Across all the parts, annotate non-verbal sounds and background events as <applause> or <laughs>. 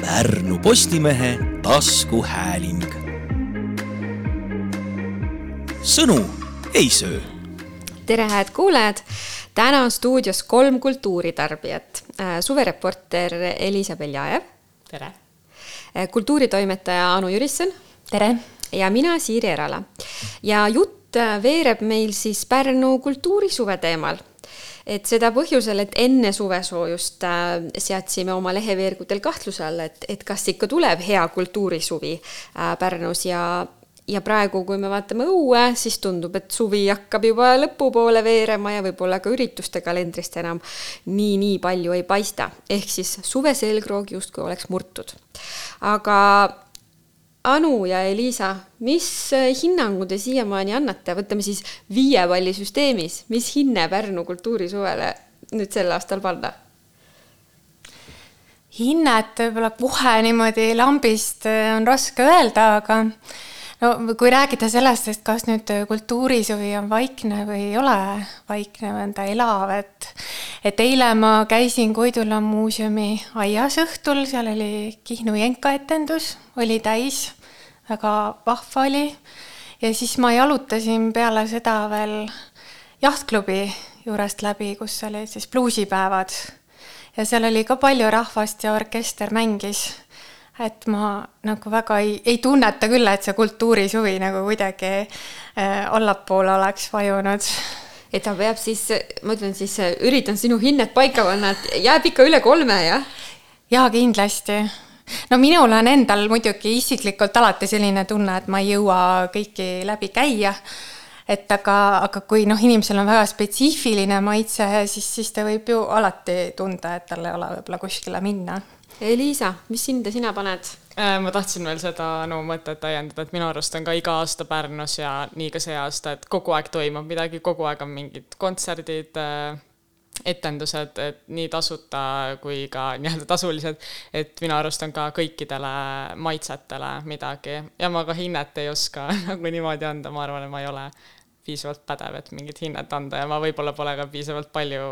Pärnu Postimehe taskuhääling. sõnu ei söö. tere, hääd kuulajad. täna on stuudios kolm kultuuritarbijat. suvereporter Elisa Beljajev. tere. kultuuritoimetaja Anu Jürisson. tere. ja mina, Siiri Erala. ja jutt veereb meil siis Pärnu kultuurisuve teemal et seda põhjusel, et enne suvesoojust äh, seadsime oma leheveergudel kahtluse alla, et, et kas ikka tuleb hea kultuurisuvi äh, Pärnus ja ja praegu, kui me vaatame õue, siis tundub, et suvi hakkab juba lõpupoole veerema ja võib-olla ka ürituste kalendrist enam nii-nii palju ei paista. ehk siis suve selgroog justkui oleks murtud. aga Anu ja Elisa, mis hinnangu te siiamaani annate, võtame siis viie palli süsteemis, mis hinne Pärnu kultuurisuvele nüüd sel aastal panna? hinnet võib-olla kohe niimoodi lambist on raske öelda, aga no kui rääkida sellest, et kas nüüd kultuurisuvi on vaikne või ei ole vaikne või on ta elav, et et eile ma käisin Koidula muuseumi aias õhtul, seal oli Kihnu Jenka etendus, oli täis, väga vahva oli. ja siis ma jalutasin peale seda veel jahtklubi juurest läbi, kus olid siis bluusipäevad. ja seal oli ka palju rahvast ja orkester mängis et ma nagu väga ei, ei tunneta küll, et see kultuurisuvi nagu kuidagi äh, allapoole oleks vajunud. et ta peab siis, ma ütlen siis, üritan sinu hinnet paika panna, et jääb ikka üle kolme, jah? jaa, kindlasti. No minul on endal muidugi isiklikult alati selline tunne, et ma ei jõua kõiki läbi käia et aga, aga kui noh, inimesel on väga spetsiifiline maitse, siis, siis ta võib ju alati tunda, et tal ei ole võib-olla kuskile minna Liisa, mis hinde sina paned? Äh, ma tahtsin veel seda no mõtet täiendada, et minu arust on ka iga aasta Pärnus ja nii ka see aasta, et kogu aeg toimub midagi, kogu aeg on mingid kontserdid, äh, etendused, et nii tasuta kui ka nii-öelda tasulised, et minu arust on ka kõikidele maitsetele midagi ja ma ka hinnet ei oska <laughs> nagu niimoodi anda, ma arvan, et ma ei ole piisavalt pädev, et mingit hinnet anda ja ma võib-olla pole ka piisavalt palju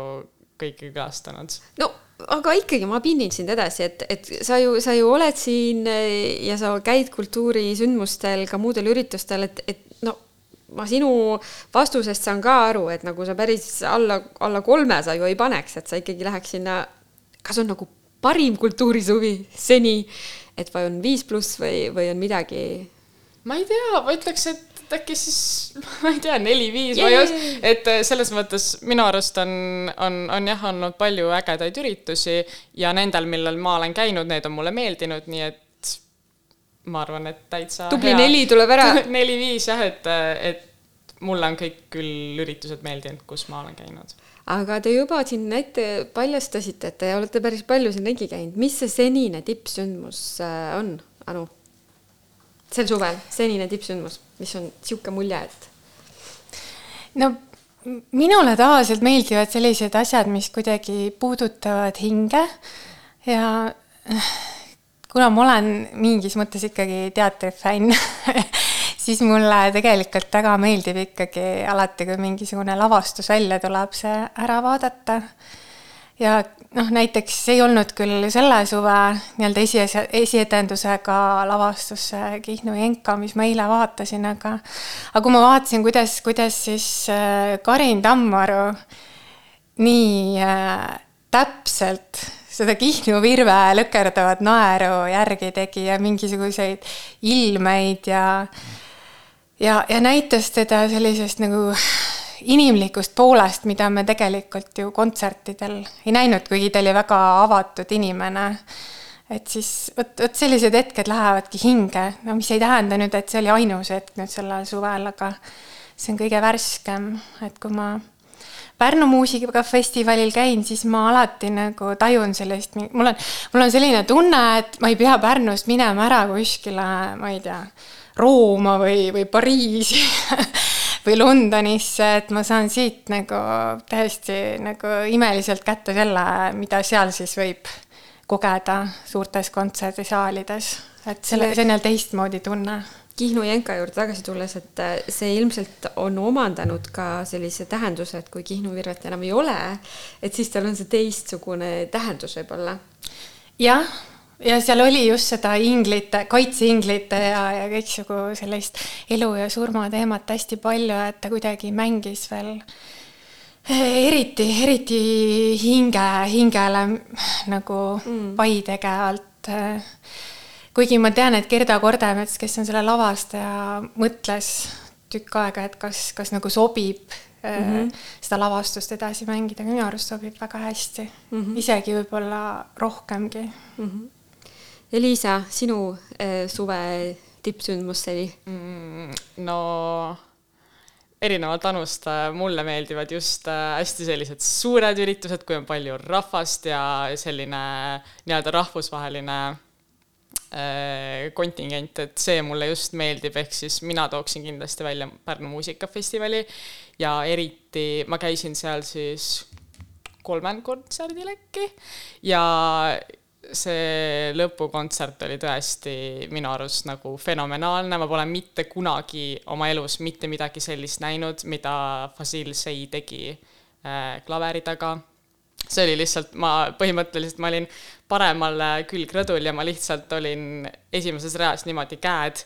kõiki külastanud. no aga ikkagi ma pinnin sind edasi, et, et sa ju, sa ju oled siin ja sa käid kultuurisündmustel, ka muudel üritustel, et, et ma sinu vastusest saan ka aru, et nagu sa päris alla, alla kolme sa ju ei paneks, et sa ikkagi läheks sinna, kas on nagu parim kultuurisuvi seni, et või on viis pluss või, või on midagi? ma ei tea, ma ütleks, et äkki siis, <laughs> ma ei tea, neli-viis või just, et äh, selles mõttes minu arust on, on, on jah, olnud palju ägedaid üritusi ja nendel, millel ma olen käinud, need on mulle meeldinud, nii et ma arvan, et täitsa tubli hea. neli tuleb ära <laughs> neli-viis jah, et, et mulle on kõik küll üritused meeldinud, kus ma olen käinud aga te juba siin ette paljastasite, et te olete päris palju siin ringi käinud, mis see senine tippsündmus äh, on, Anu? sel suvel, senine tippsündmus, mis on niisugune mulje, et? no minule tavaliselt meeldivad sellised asjad, mis kuidagi puudutavad hinge ja kuna ma olen mingis mõttes ikkagi teatrifänn <laughs> siis mulle tegelikult väga meeldib ikkagi alati, kui mingisugune lavastus välja tuleb, see ära vaadata. Ja noh, näiteks ei olnud küll selle suve nii-öelda esi, esietendusega lavastus Kihnu Jenka, mis ma eile vaatasin, aga aga kui ma vaatasin, kuidas, kuidas siis äh, Karin Tammaru nii äh, täpselt seda Kihnu virve lõkerdavat naeru järgi tegi ja mingisuguseid ilmeid ja ja, ja näitas teda sellisest nagu inimlikust poolest, mida me tegelikult ju kontsertidel ei näinud, kuigi ta oli väga avatud inimene. et siis vot, vot sellised hetked lähevadki hinge, no mis ei tähenda nüüd, et see oli ainus hetk nüüd sellel suvel, aga see on kõige värskem, et kui ma Pärnu muusikafestivalil käin, siis ma alati nagu tajun sellist, mul on, mul on selline tunne, et ma ei pea Pärnust minema ära kuskile, ma ei tea, Rooma või, või Pariisi <laughs> või Londonisse, et ma saan siit nagu täiesti nagu imeliselt kätte selle, mida seal siis võib kogeda suurtes kontserdisaalides. et selle, jälle teistmoodi tunne. Kihnu Jenka juurde tagasi tulles, et äh, see ilmselt on omandanud ka sellise tähenduse, et kui Kihnu Virvet enam ei ole, et siis tal on see teistsugune tähendus võib-olla. jah, ja seal oli just seda inglite, kaitseinglite ja, ja kõiksugu sellist elu ja surma teemat hästi palju, et ta kuidagi mängis veel eh, eriti, eriti hinge, hingele nagu mm. vaitegevalt. Kuigi ma tean, et Gerda Kordemets, kes on selle lavastaja, mõtles tükk aega, et kas, kas nagu sobib mm -hmm. seda lavastust edasi mängida, minu arust sobib väga hästi mm, -hmm. isegi võib-olla rohkemgi mm. -hmm. Elisa, sinu äh, suve tippsündmusteni mm,? no erinevalt Anust äh, mulle meeldivad just äh, hästi sellised suured üritused, kui on palju rahvast ja selline nii-öelda rahvusvaheline kontingent, et see mulle just meeldib, ehk siis mina tooksin kindlasti välja Pärnu muusikafestivali ja eriti ma käisin seal siis kolmel kontserdil äkki ja see lõpukontsert oli tõesti minu arust nagu fenomenaalne, ma pole mitte kunagi oma elus mitte midagi sellist näinud, mida Fasil Sey tegi äh, klaveri taga see oli lihtsalt, ma põhimõtteliselt ma olin paremal külgrõdul ja ma lihtsalt olin esimeses reas niimoodi käed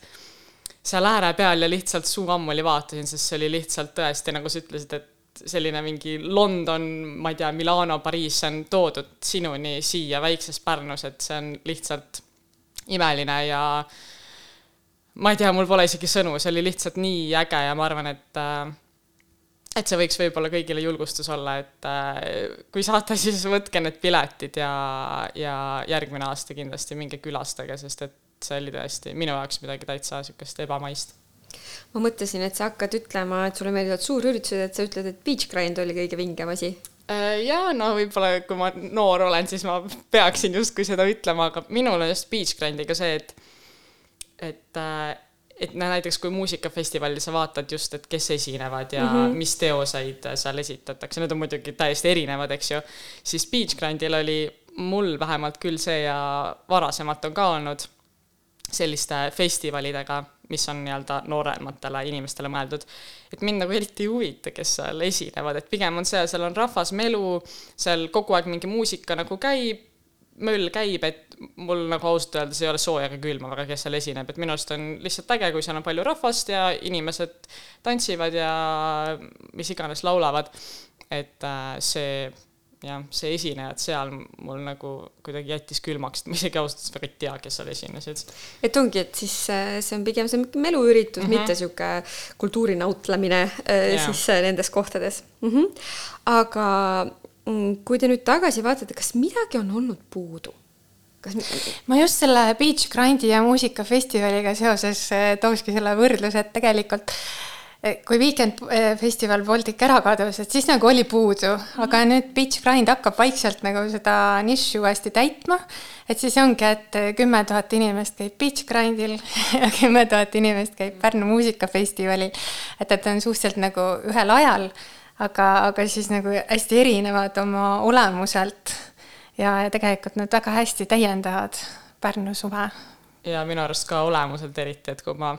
seal ääre peal ja lihtsalt suu ammuli vaatasin, sest see oli lihtsalt tõesti, nagu sa ütlesid, et selline mingi London, ma ei tea, Milano, Pariis, see on toodud sinuni siia väikses Pärnus, et see on lihtsalt imeline ja ma ei tea, mul pole isegi sõnu, see oli lihtsalt nii äge ja ma arvan, et äh, et see võiks võib-olla kõigile julgustus olla, et äh, kui saate, <laughs> siis võtke need piletid ja, ja järgmine aasta kindlasti minge külastage, sest et see oli tõesti minu jaoks midagi täitsa niisugust ebamaist. ma mõtlesin, et sa hakkad ütlema, et sulle meeldivad suurüritused, et sa ütled, et Beach Grind oli kõige vingem asi äh, jaa, no võib-olla kui ma noor olen, siis ma peaksin justkui seda ütlema, aga minul on just Beach Grindiga see, et et äh, et no näiteks kui muusikafestivalil sa vaatad just, et kes esinevad ja mm -hmm. mis teoseid seal esitatakse, need on muidugi täiesti erinevad, eks ju, siis Beach Grandil oli mul vähemalt küll see ja varasemalt on ka olnud selliste festivalidega, mis on nii-öelda noorematele inimestele mõeldud, et mind nagu eriti ei huvita, kes seal esinevad, et pigem on see, seal on rahvas, melu, seal kogu aeg mingi muusika nagu käib, möll käib, et mul nagu ausalt öeldes ei ole sooja ega külma väga, kes seal esineb, et minu arust on lihtsalt äge, kui seal on palju rahvast ja inimesed tantsivad ja mis iganes laulavad. et äh, see, jah, see esinejad seal mul nagu kuidagi jättis külmaks, et ma isegi ausalt öeldes väga ei tea, kes seal esinesid. et ongi, et siis äh, see on pigem see meluüritus mm, -hmm. mitte sihuke kultuurinautlemine yeah. Äh, siis nendes kohtades mm. -hmm. aga kui te nüüd tagasi vaatate, kas midagi on olnud puudu? kas ma just selle Beach Grindi ja muusikafestivaliga seoses eh, tookski selle võrdluse, et tegelikult eh, kui Weekend eh, festival Baltic ära kadus, et siis nagu oli puudu, aga mhm. nüüd Beach Grind hakkab vaikselt nagu seda nišši uuesti täitma. et siis ongi, et kümme tuhat inimest käib Beach Grindil <laughs> ja kümme tuhat inimest käib Pärnu muusikafestivalil. et, et on suhteliselt nagu ühel ajal, aga, aga siis nagu hästi erinevad oma olemuselt ja, ja tegelikult nad väga hästi täiendavad Pärnu suve. ja minu arust ka olemuselt eriti, et kui ma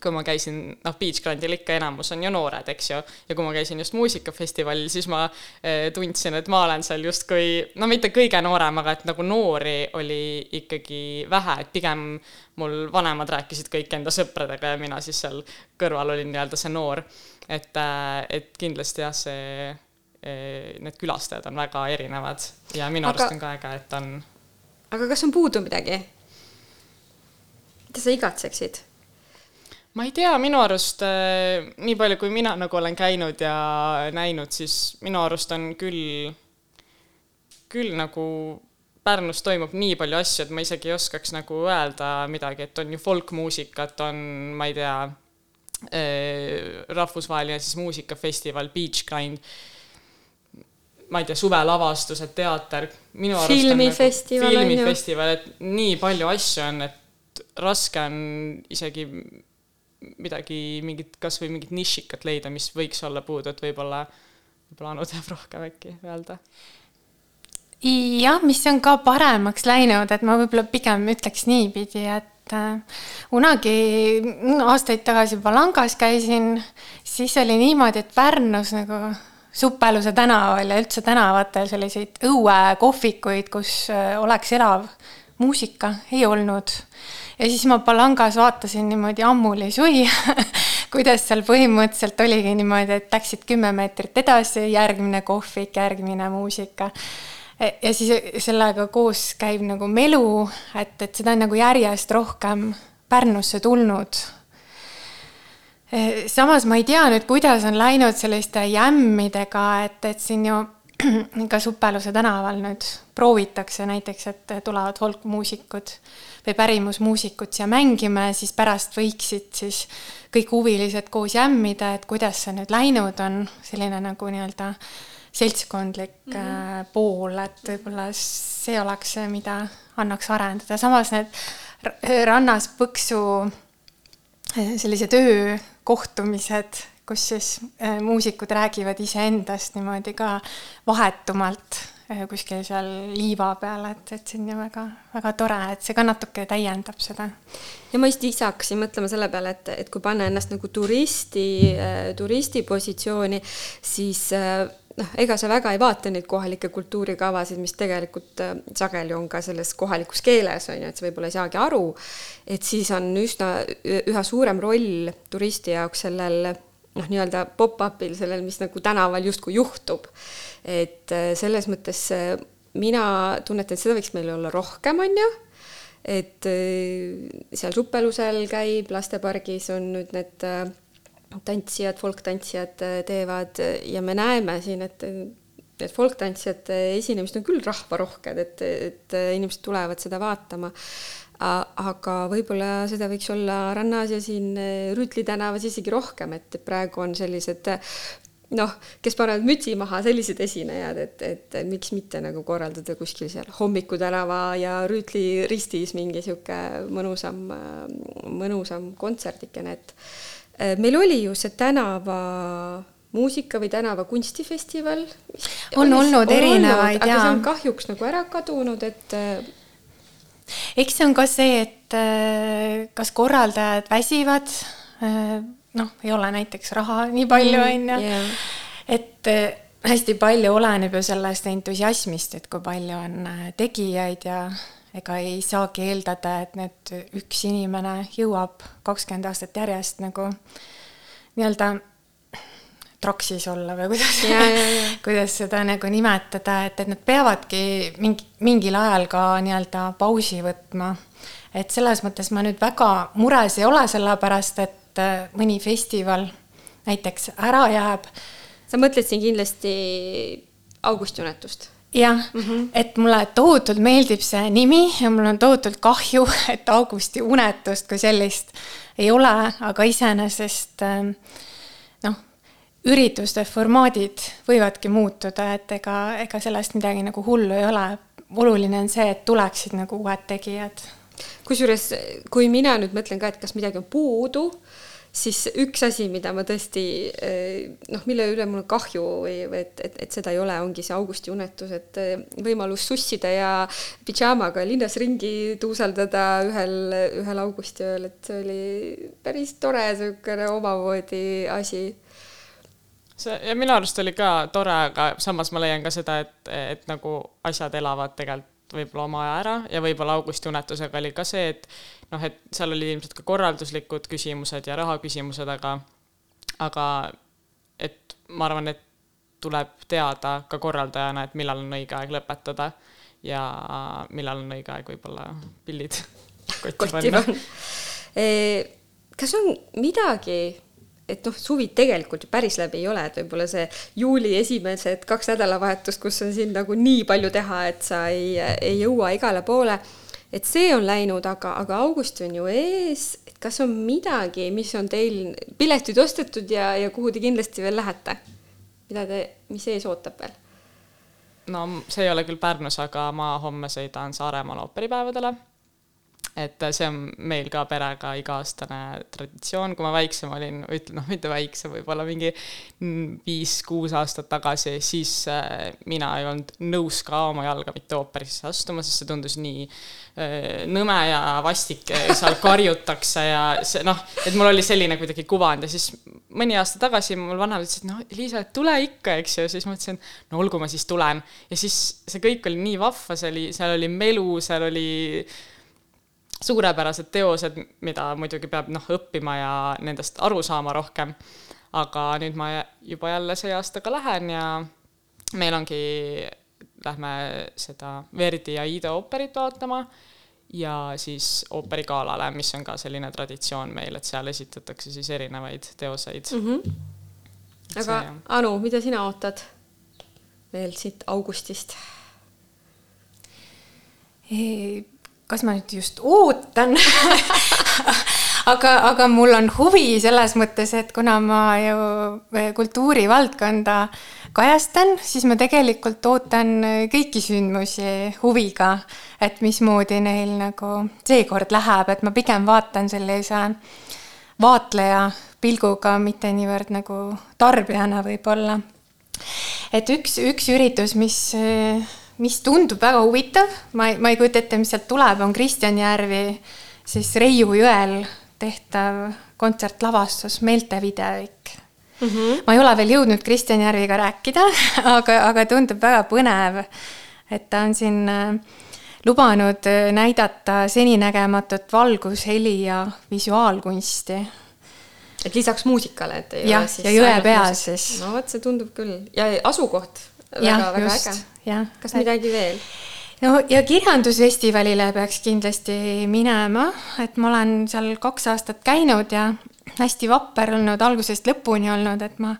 kui ma käisin, noh, Beach Grandil ikka enamus on ju noored, eks ju, ja kui ma käisin just muusikafestivalil, siis ma eh, tundsin, et ma olen seal justkui, no mitte kõige noorem, aga et nagu noori oli ikkagi vähe, et pigem mul vanemad rääkisid kõik enda sõpradega ja mina siis seal kõrval olin nii-öelda see noor. et, eh, et kindlasti jah, see Eh, need külastajad on väga erinevad ja minu aga, arust on ka äge, et on. aga kas on puudu midagi? mida sa igatseksid? Ma ei tea, minu arust äh, nii palju, kui mina nagu olen käinud ja näinud, siis minu arust on küll, küll nagu Pärnus toimub nii palju asju, et ma isegi ei oskaks nagu öelda midagi, et on ju folkmuusikat, on, ma ei tea äh,, rahvusvaheline siis muusikafestival Beach Grind ma ei tea, suvelavastused, teater, minu arust filmifestival nagu, filmifestival, et nii palju asju on, et raske on isegi midagi, mingit, kasvõi mingit nišikat leida, mis võiks olla puudu, et võib-olla, võib-olla Anu teab rohkem äkki öelda. jah, mis on ka paremaks läinud, et ma võib-olla pigem ütleks niipidi, et äh, kunagi aastaid tagasi Palangas käisin, siis oli niimoodi, et Pärnus nagu Suppeluse tänaval ja üldse tänavatel selliseid õuekohvikuid, kus äh, oleks elav muusika ei olnud. Ja siis ma palangas vaatasin niimoodi ammuli sui <laughs> kuidas seal põhimõtteliselt oligi niimoodi, et läksid kümme meetrit edasi, järgmine kohvik, järgmine muusika. E, ja siis sellega koos käib nagu melu, et, et seda on nagu järjest rohkem Pärnusse tulnud. E, samas ma ei tea nüüd, kuidas on läinud selliste jämmidega, et, et siin ju <clears throat> ka Supeluse tänaval nüüd proovitakse näiteks, et tulevad folkmuusikud või pärimusmuusikud siia mängima ja siis pärast võiksid siis kõik huvilised koos jämmida, et kuidas see nüüd läinud on, selline nagu nii-öelda seltskondlik mm -hmm. pool, et võib-olla see oleks see, mida annaks arendada, samas need rannas põksu äh, sellised öökohtumised kus siis äh, muusikud räägivad iseendast niimoodi ka vahetumalt äh, kuskil seal liiva peal, et, et see on ju väga, väga tore, et see ka natuke täiendab seda. ja ma just ise hakkasin mõtlema selle peale, et, et kui panna ennast nagu turisti, äh, turisti positsiooni, siis noh, ega sa väga ei vaata neid kohalikke kultuurikavasid, mis tegelikult sageli on ka selles kohalikus keeles, on ju, et sa võib-olla ei saagi aru, et siis on üsna, üha suurem roll turisti jaoks sellel noh, nii-öelda pop-up'il, sellel, mis nagu tänaval justkui juhtub. et äh, selles mõttes äh, mina tunnetan, et seda võiks meil olla rohkem, on ju, et äh, seal Suppelusel käib, lastepargis on nüüd need tantsijad, folktantsijad teevad ja me näeme siin, et need folktantsijate esinemised on küll rahvarohked, et, et inimesed tulevad seda vaatama aga võib-olla seda võiks olla rannas ja siin eh, Rüütli tänavas isegi rohkem, et praegu on sellised noh, kes panevad mütsi maha, sellised esinejad, et, et miks mitte nagu korraldada kuskil seal Hommiku tänava ja Rüütli ristis mingi sihuke mõnusam, mõnusam kontserdikene, et meil oli ju see tänava muusika või tänava kunstifestival. on olnud erinevaid, jaa. aga see on kahjuks nagu ära kadunud, et eks see on ka see, et äh, kas korraldajad väsivad, äh, noh, ei ole näiteks raha nii palju, mm, on ju, et äh, hästi palju oleneb ju sellest entusiasmist, et kui palju on tegijaid ja ega ei saagi eeldada, et nüüd üks inimene jõuab kakskümmend aastat järjest nagu nii-öelda traksis olla või <laughs> kuidas, kuidas seda nagu nimetada, et, et nad peavadki mingi, mingil ajal ka nii-öelda pausi võtma. et selles mõttes ma nüüd väga mures ei ole, sellepärast et äh, mõni festival näiteks ära jääb. sa mõtled siin kindlasti augustiunetust? jah mm, -hmm. et mulle tohutult meeldib see nimi ja mul on tohutult kahju, et augusti unetust kui sellist ei ole, aga iseenesest äh, ürituste formaadid võivadki muutuda, et ega, ega sellest midagi nagu hullu ei ole. oluline on see, et tuleksid nagu uued tegijad. kusjuures, kui mina nüüd mõtlen ka, et kas midagi on puudu, siis üks asi, mida ma tõesti eh, noh, mille üle mul on kahju või, et, et, et seda ei ole, ongi see augusti unetus, et eh, võimalus sussida ja pidžaamaga linnas ringi tuuseldada ühel, ühel augustiööl, et see oli päris tore niisugune omamoodi asi see ja minu arust oli ka tore, aga samas ma leian ka seda, et, et nagu asjad elavad tegelikult võib-olla oma aja ära ja võib-olla augusti unetusega oli ka see, et noh, et seal olid ilmselt ka korralduslikud küsimused ja rahaküsimused, aga, aga et ma arvan, et tuleb teada ka korraldajana, et millal on õige aeg lõpetada ja millal on õige aeg võib-olla pillid <laughs> kotti panna. kas on midagi et noh, suvi tegelikult ju päris läbi ei ole, et võib-olla see juuli esimesed kaks nädalavahetust, kus on siin nagu nii palju teha, et sa ei, ei jõua igale poole. et see on läinud, aga, aga august on ju ees, et kas on midagi, mis on teil piletid ostetud ja, ja kuhu te kindlasti veel lähete? mida te, mis ees ootab veel? no see ei ole küll Pärnus, aga ma homme sõidan Saaremaale ooperipäevadele et see on meil ka perega iga-aastane traditsioon, kui ma väiksem olin, ütlen noh, mitte väiksem, võib-olla mingi viis-kuus aastat tagasi, siis äh, mina ei olnud nõus ka oma jalga mitte ooperisse astuma, sest see tundus nii äh, nõme ja vastik, seal karjutakse ja see noh, et mul oli selline kuidagi kuvand ja siis mõni aasta tagasi mul vanemad ütlesid, noh, Liisa, tule ikka, eks ju, siis ma mõtlesin, no olgu, ma siis tulen. ja siis see kõik oli nii vahva, see oli, seal oli melu, seal oli suurepärased teosed, mida muidugi peab noh, õppima ja nendest aru saama rohkem. aga nüüd ma juba jälle see aasta ka lähen ja meil ongi, lähme seda Verdi ja Ida ooperit vaatama ja siis ooperigalale, mis on ka selline traditsioon meil, et seal esitatakse siis erinevaid teoseid mm. -hmm. aga see, Anu, mida sina ootad veel siit augustist? Kas ma nüüd just ootan <laughs> aga, aga mul on huvi selles mõttes, et kuna ma ju eh, kultuurivaldkonda kajastan, siis ma tegelikult ootan kõiki sündmusi huviga, et mismoodi neil nagu seekord läheb, et ma pigem vaatan sellise vaatleja pilguga, mitte niivõrd nagu tarbijana võib-olla. et üks, üks üritus, mis mis tundub väga huvitav, ma ei, ma ei kujuta ette, mis sealt tuleb, on Kristjan Järvi siis Reiu jõel tehtav kontsertlavastus Meeltevidevik mm. -hmm. ma ei ole veel jõudnud Kristjan Järviga rääkida, <laughs> aga, aga tundub väga põnev, et ta on siin äh, lubanud äh, näidata seninägematut valgus, heli ja visuaalkunsti et lisaks muusikale, et ei ja, ole siis ja jõe peal siis. no vot, see tundub küll ja asukoht väga-väga äge kas midagi veel? no ja kirjandusfestivalile peaks kindlasti minema, et ma olen seal kaks aastat käinud ja hästi vapper olnud, algusest lõpuni olnud, et ma,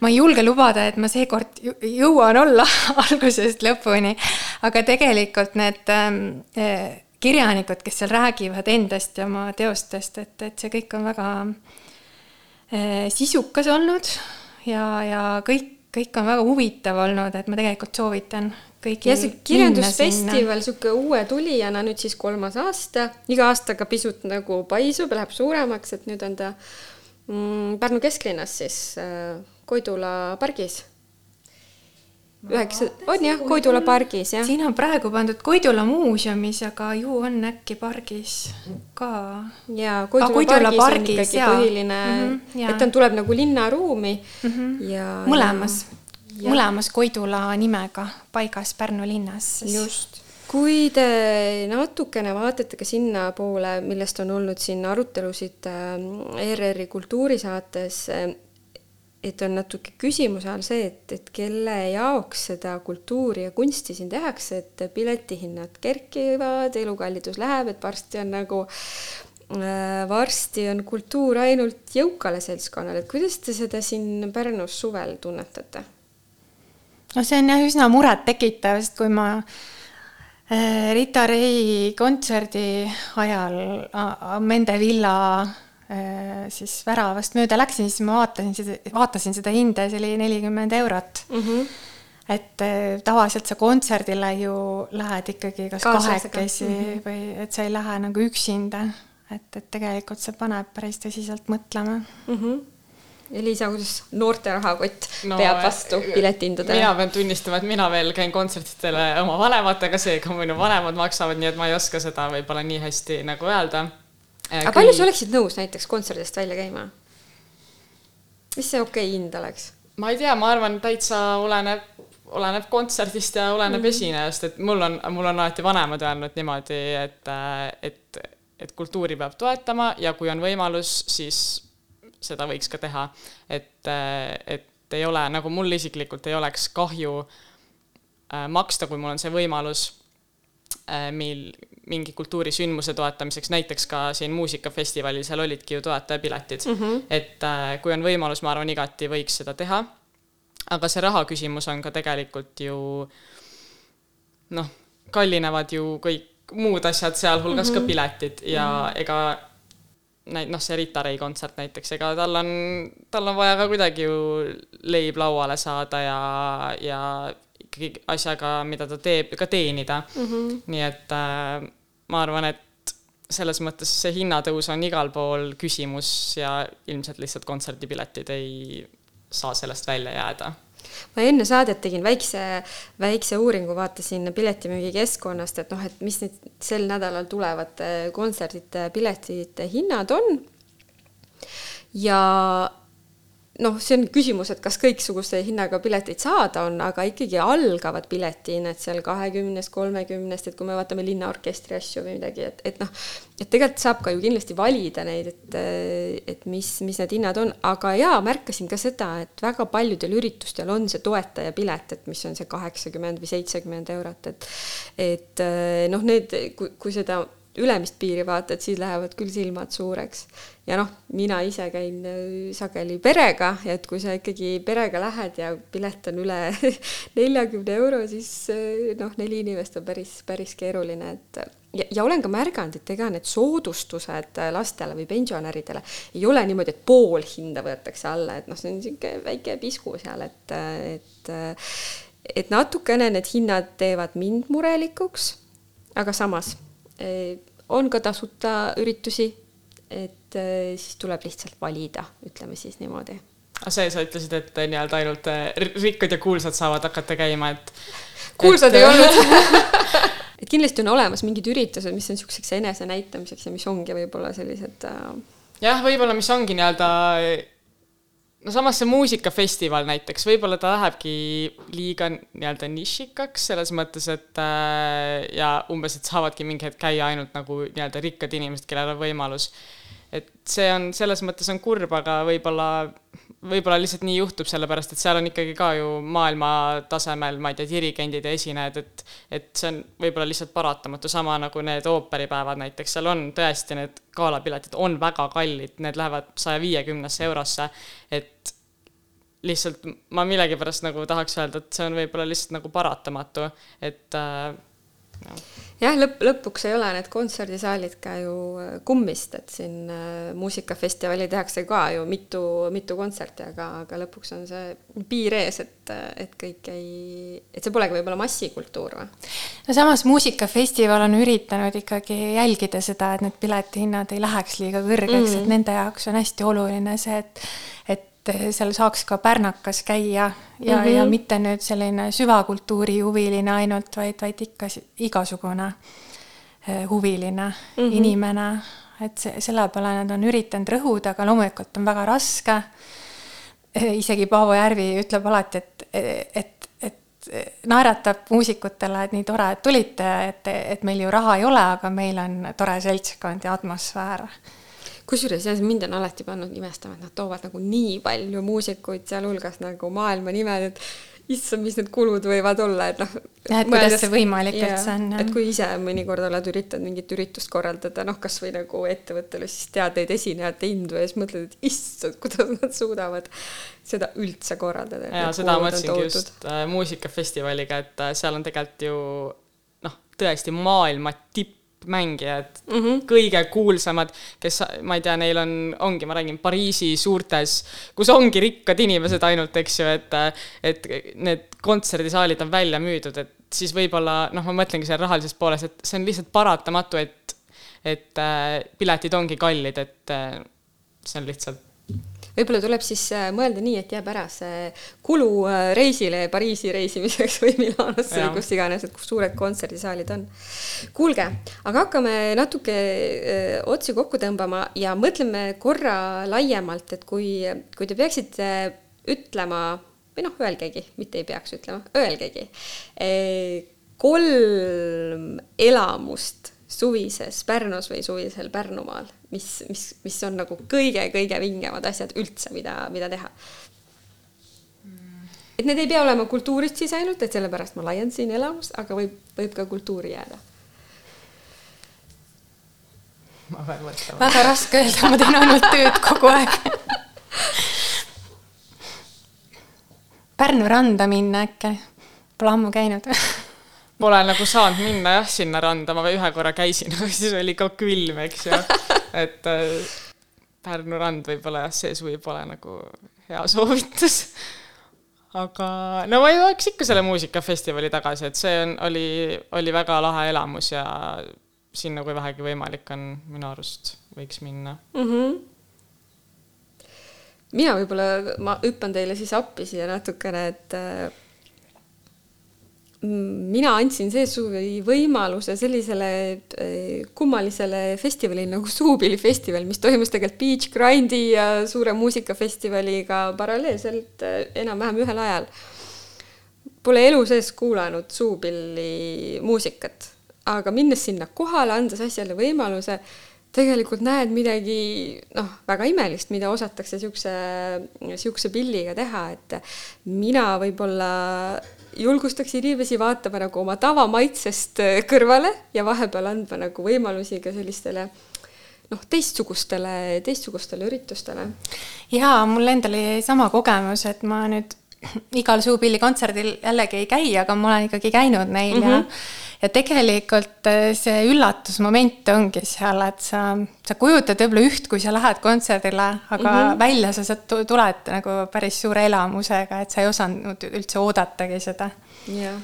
ma ei julge lubada, et ma seekord jõuan olla <laughs> algusest lõpuni. aga tegelikult need äh, kirjanikud, kes seal räägivad endast ja oma teostest, et, et see kõik on väga äh, sisukas olnud ja, ja kõik kõik on väga huvitav olnud, et ma tegelikult soovitan kõigil. ja see kirjandusfestival, sihuke uue tulijana nüüd siis kolmas aasta, iga aastaga pisut nagu paisub, läheb suuremaks, et nüüd on ta mm, Pärnu kesklinnas siis äh, Koidula pargis üheksa, on jah, Koidula pargis jah. siin on praegu pandud Koidula muuseumis, aga ju on äkki pargis ka. ja Koidula, Koidula pargis, pargis on ikkagi ja. põhiline mm, -hmm, et ta tuleb nagu linnaruumi mm -hmm. ja. mõlemas, mõlemas Koidula nimega paigas Pärnu linnas. just kui te natukene vaatate ka sinnapoole, millest on olnud siin arutelusid äh, ERR-i kultuurisaates, et on natuke küsimuse all see, et, et kelle jaoks seda kultuuri ja kunsti siin tehakse, et piletihinnad kerkivad, elukallidus läheb, et varsti on nagu äh, varsti on kultuur ainult jõukale seltskonnale, et kuidas te seda siin Pärnus suvel tunnetate? no see on jah üsna murettekitav, sest kui ma äh, Rita Ray kontserdi ajal Mende villa siis väravast mööda läksin, siis ma vaatasin seda, vaatasin seda hinda, see oli nelikümmend eurot mm. -hmm. et äh, tavaliselt sa kontserdile ju lähed ikkagi kas kahekesi mm -hmm. või et sa ei lähe nagu üksinda, et, et tegelikult see paneb päris tõsiselt mõtlema mm. -hmm. Liisa, kuidas noorte rahakott no, peab vastu piletihindadele? mina pean tunnistama, et mina veel käin kontsertidele oma vanematega, seega minu vanemad maksavad, nii et ma ei oska seda võib-olla nii hästi nagu öelda Äh, aga palju sa oleksid nõus näiteks kontserdist välja käima? mis see okei okay hind oleks? ma ei tea, ma arvan, täitsa oleneb, oleneb kontserdist ja oleneb mm -hmm. esinejast, et mul on, mul on alati vanemad öelnud niimoodi, et, et, et kultuuri peab toetama ja kui on võimalus, siis seda võiks ka teha. et, et ei ole, nagu mul isiklikult ei oleks kahju äh, maksta, kui mul on see võimalus Äh, mil mingi kultuurisündmuse toetamiseks, näiteks ka siin muusikafestivalil, seal olidki ju toetajapiletid mm. -hmm. et äh, kui on võimalus, ma arvan, igati võiks seda teha. aga see raha küsimus on ka tegelikult ju noh, kallinevad ju kõik muud asjad, sealhulgas mm -hmm. ka mhm. piletid ja mm -hmm. ega näit-, noh, see Rita Ray kontsert näiteks, ega tal on, tal on vaja ka kuidagi ju leib lauale saada ja, ja ikkagi asjaga, mida ta teeb, ka teenida mm. -hmm. nii et äh, ma arvan, et selles mõttes see hinnatõus on igal pool küsimus ja ilmselt lihtsalt kontserdipiletid ei saa sellest välja jääda ma enne saadet tegin väikse, väikse uuringu, vaatasin piletimüügikeskkonnast, et noh, et mis nüüd sel nädalal tulevad kontserdite piletite hinnad on. ja noh, see on küsimus, et kas kõiksuguse hinnaga pileteid saada on, aga ikkagi algavad piletihinnad seal kahekümnest, kolmekümnest, et kui me vaatame linnaorkestri asju või midagi, et, et noh, et tegelikult saab ka ju kindlasti valida neid, et, et mis, mis need hinnad on, aga jaa, märkasin ka seda, et väga paljudel üritustel on see toetajapilet, et mis on see kaheksakümmend või seitsekümmend eurot, et et noh, need, kui, kui seda ülemist piiri vaatad, siis lähevad küll silmad suureks. ja noh, mina ise käin äh, sageli perega et kui sa ikkagi perega lähed ja pilet on üle <laughs> neljakümne euro, siis äh, noh, neli inimest on päris, päris keeruline, et ja, ja olen ka märganud, et ega need soodustused lastele või pensionäridele ei ole niimoodi, et pool hinda võetakse alla, et noh, see on niisugune väike pisku seal, et, et et natukene need hinnad teevad mind murelikuks, aga samas on ka tasuta üritusi, et eh, siis tuleb lihtsalt valida, ütleme siis niimoodi. aga see, sa ütlesid, et eh, nii-öelda ainult rikkad ja kuulsad saavad hakata käima, et kuulsad et... ei olnud <laughs> et kindlasti on olemas mingid üritused, mis on niisuguseks enesenäitamiseks ja mis ongi võib-olla sellised äh... jah, võib-olla mis ongi nii-öelda no samas see muusikafestival näiteks, võib-olla ta lähebki liiga nii-öelda nišikaks selles mõttes, et äh, ja umbes, et saavadki mingi hetk käia ainult nagu nii-öelda rikkad inimesed, kellel on võimalus. et see on, selles mõttes on kurb, aga võib-olla võib-olla lihtsalt nii juhtub, sellepärast et seal on ikkagi ka ju maailma tasemel, ma ei tea, dirigendid ja esinejad, et et see on võib-olla lihtsalt paratamatu, sama nagu need ooperipäevad näiteks, seal on tõesti need galapiletid on väga kallid, need lähevad saja viiekümnesse eurosse, et lihtsalt ma millegipärast nagu tahaks öelda, et see on võib-olla lihtsalt nagu paratamatu, et äh, jah, lõpp, lõpuks ei ole need kontserdisaalid ka ju äh, kummist, et siin äh, muusikafestivali tehakse ka ju mitu, mitu kontserti, aga, aga lõpuks on see piir ees, et, et kõik ei, et see polegi võib-olla massikultuur või? no samas Muusikafestival on üritanud ikkagi jälgida seda, et need piletihinnad ei läheks liiga kõrgeks mm, -hmm. et nende jaoks on hästi oluline see, et et seal saaks ka pärnakas käia ja mm, -hmm. ja mitte nüüd selline süvakultuuri huviline ainult, vaid, vaid ikka igasugune eh, huviline mm -hmm. inimene. et see, selle peale nad on üritanud rõhuda, aga loomulikult on väga raske. Eh, isegi Paavo Järvi ütleb alati, et, et, et naeratab muusikutele, et nii tore, et tulite, et, et meil ju raha ei ole, aga meil on tore seltskond ja atmosfäär kusjuures jah, mind on alati pannud imestama, et nad toovad nagu nii palju muusikuid, sealhulgas nagu maailma nimed, et issand, mis need kulud võivad olla, et noh. jah, et kuidas see võimalik üldse on. et kui ise mõnikord oled üritanud mingit üritust korraldada, noh, kasvõi nagu ettevõttele siis teateid esinejate hindu ja siis mõtled, et issand, kuidas nad suudavad seda üldse korraldada. ja seda mõtlesingi just äh, muusikafestivaliga, et äh, seal on tegelikult ju noh, tõesti maailma tipp mängijad mm, -hmm. kõige kuulsamad, kes, ma ei tea, neil on, ongi, ma räägin, Pariisi suurtes, kus ongi rikkad inimesed ainult, eks ju, et et need kontserdisaalid on välja müüdud, et siis võib-olla noh, ma mõtlengi seal rahalisest poolest, et see on lihtsalt paratamatu, et et äh, piletid ongi kallid, et äh, see on lihtsalt võib-olla tuleb siis äh, mõelda nii, et jääb ära see kulu äh, reisile Pariisi reisimiseks <laughs> või Milanosse või kus iganes, et kus suured kontserdisaalid on. kuulge, aga hakkame natuke äh, otsi kokku tõmbama ja mõtleme korra laiemalt, et kui, kui te peaksite ütlema või noh, öelgegi, mitte ei peaks ütlema, öelgegi kolm elamust suvises Pärnus või suvisel Pärnumaal, mis, mis, mis on nagu kõige-kõige vingemad asjad üldse, mida, mida teha? et need ei pea olema kultuurist siis ainult, et sellepärast ma laiendasin elamust, aga võib, võib ka kultuuri jääda. ma pean mõtlema. väga raske öelda, ma teen ainult tööd kogu aeg Pärnu randa minna äkki, pole ammu käinud Pole nagu saanud minna jah, sinna randa, ma ühe korra käisin, <laughs> aga siis oli ka külm, eks ju. et äh, Pärnu rand võib-olla jah, see suvi pole nagu hea soovitus. aga no ma jõuaks ikka selle muusikafestivali tagasi, et see on, oli, oli väga lahe elamus ja sinna, kui vähegi võimalik on, minu arust võiks minna mm. -hmm. mina võib-olla, ma hüppan teile siis appi siia natukene, et äh, mina andsin see suvi võimaluse sellisele äh, kummalisele festivalile nagu Suupillifestival, mis toimus tegelikult Beach Grindi ja suure muusikafestivaliga paralleelselt äh, enam-vähem ühel ajal. Pole elu sees kuulanud Suupilli muusikat, aga minnes sinna kohale, andes asjale võimaluse, tegelikult näed midagi noh, väga imelist, mida osatakse siukse, siukse pilliga teha, et mina võib-olla julgustaks inimesi vaatama nagu oma tavamaitsest kõrvale ja vahepeal andma nagu võimalusi ka sellistele noh, teistsugustele, teistsugustele üritustele. jaa, mul endal oli sama kogemus, et ma nüüd <laughs> igal suupilli kontserdil jällegi ei käi, aga ma olen ikkagi käinud neil mm -hmm. ja mhm. ja tegelikult äh, see üllatusmoment ongi seal, et sa, sa kujutad võib-olla üht, kui sa lähed kontserdile, aga mm -hmm. välja sa sealt tuled nagu päris suure elamusega, et sa ei osanud üldse oodatagi seda. jah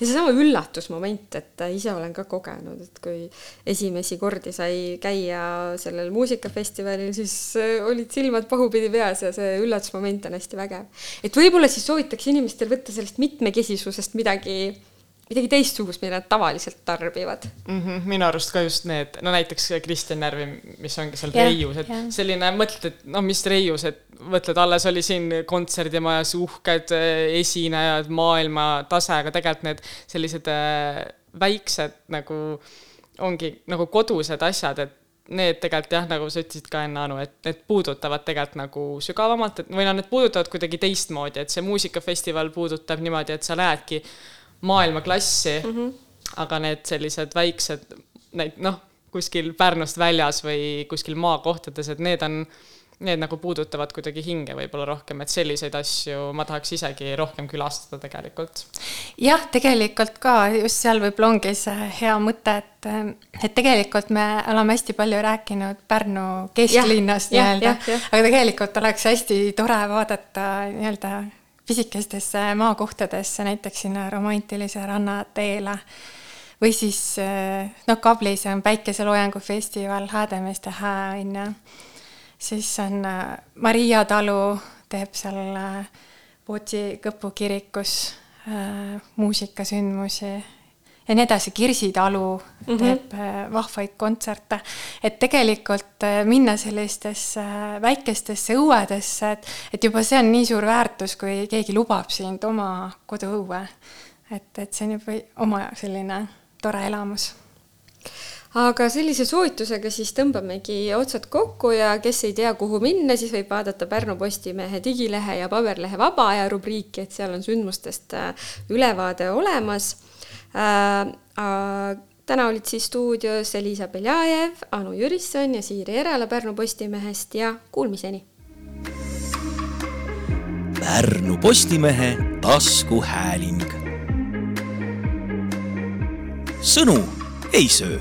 ja seesama üllatusmoment, et ise olen ka kogenud, et kui esimesi kordi sai käia sellel muusikafestivalil, siis äh, olid silmad pahupidi peas ja see üllatusmoment on hästi vägev. et võib-olla siis soovitaks inimestel võtta sellest mitmekesisusest midagi midagi teistsugust, mida nad tavaliselt tarbivad mm. -hmm, minu arust ka just need, no näiteks Kristjan Järvi, mis ongi seal yeah, Reius, et yeah. selline, mõtled, et no mis Reius, et mõtled, alles oli siin kontserdimajas uhked eh, esinejad, maailmatase, aga tegelikult need sellised äh, väiksed nagu ongi nagu kodused asjad, et need tegelikult jah, nagu sa ütlesid ka enne, Anu, et need puudutavad tegelikult nagu sügavamalt, et või noh, need puudutavad kuidagi teistmoodi, et see muusikafestival puudutab niimoodi, et sa lähedki maailmaklassi mm, -hmm. aga need sellised väiksed, neid noh, kuskil Pärnust väljas või kuskil maakohtades, et need on, need nagu puudutavad kuidagi hinge võib-olla rohkem, et selliseid asju ma tahaks isegi rohkem külastada tegelikult. jah, tegelikult ka just seal võib-olla ongi see hea mõte, et, et tegelikult me oleme hästi palju rääkinud Pärnu kesklinnast nii-öelda, aga tegelikult oleks hästi tore vaadata nii-öelda pisikestesse maakohtadesse, näiteks sinna romantilise rannateele või siis noh, Kablis on päikeseloojangufestival Häädemeeste hää on ju, siis on äh, Maria talu teeb seal Pootsi Kõpu kirikus muusikasündmusi ja nii edasi, Kirsi talu mm -hmm. teeb äh, vahvaid kontserte. et tegelikult äh, minna sellistesse äh, väikestesse õuedesse, et, et juba see on nii suur väärtus, kui keegi lubab sind oma koduõue. et, et see on juba oma selline tore elamus aga sellise soovitusega siis tõmbamegi otsad kokku ja kes ei tea, kuhu minna, siis võib vaadata Pärnu Postimehe digilehe ja paberlehe vaba aja rubriiki, et seal on sündmustest ülevaade olemas. Täna olid siis stuudios Elisa Beljajev, Anu Jürisson ja Siiri Erala Pärnu Postimehest ja kuulmiseni. Pärnu Postimehe taskuhääling. sõnu ei söö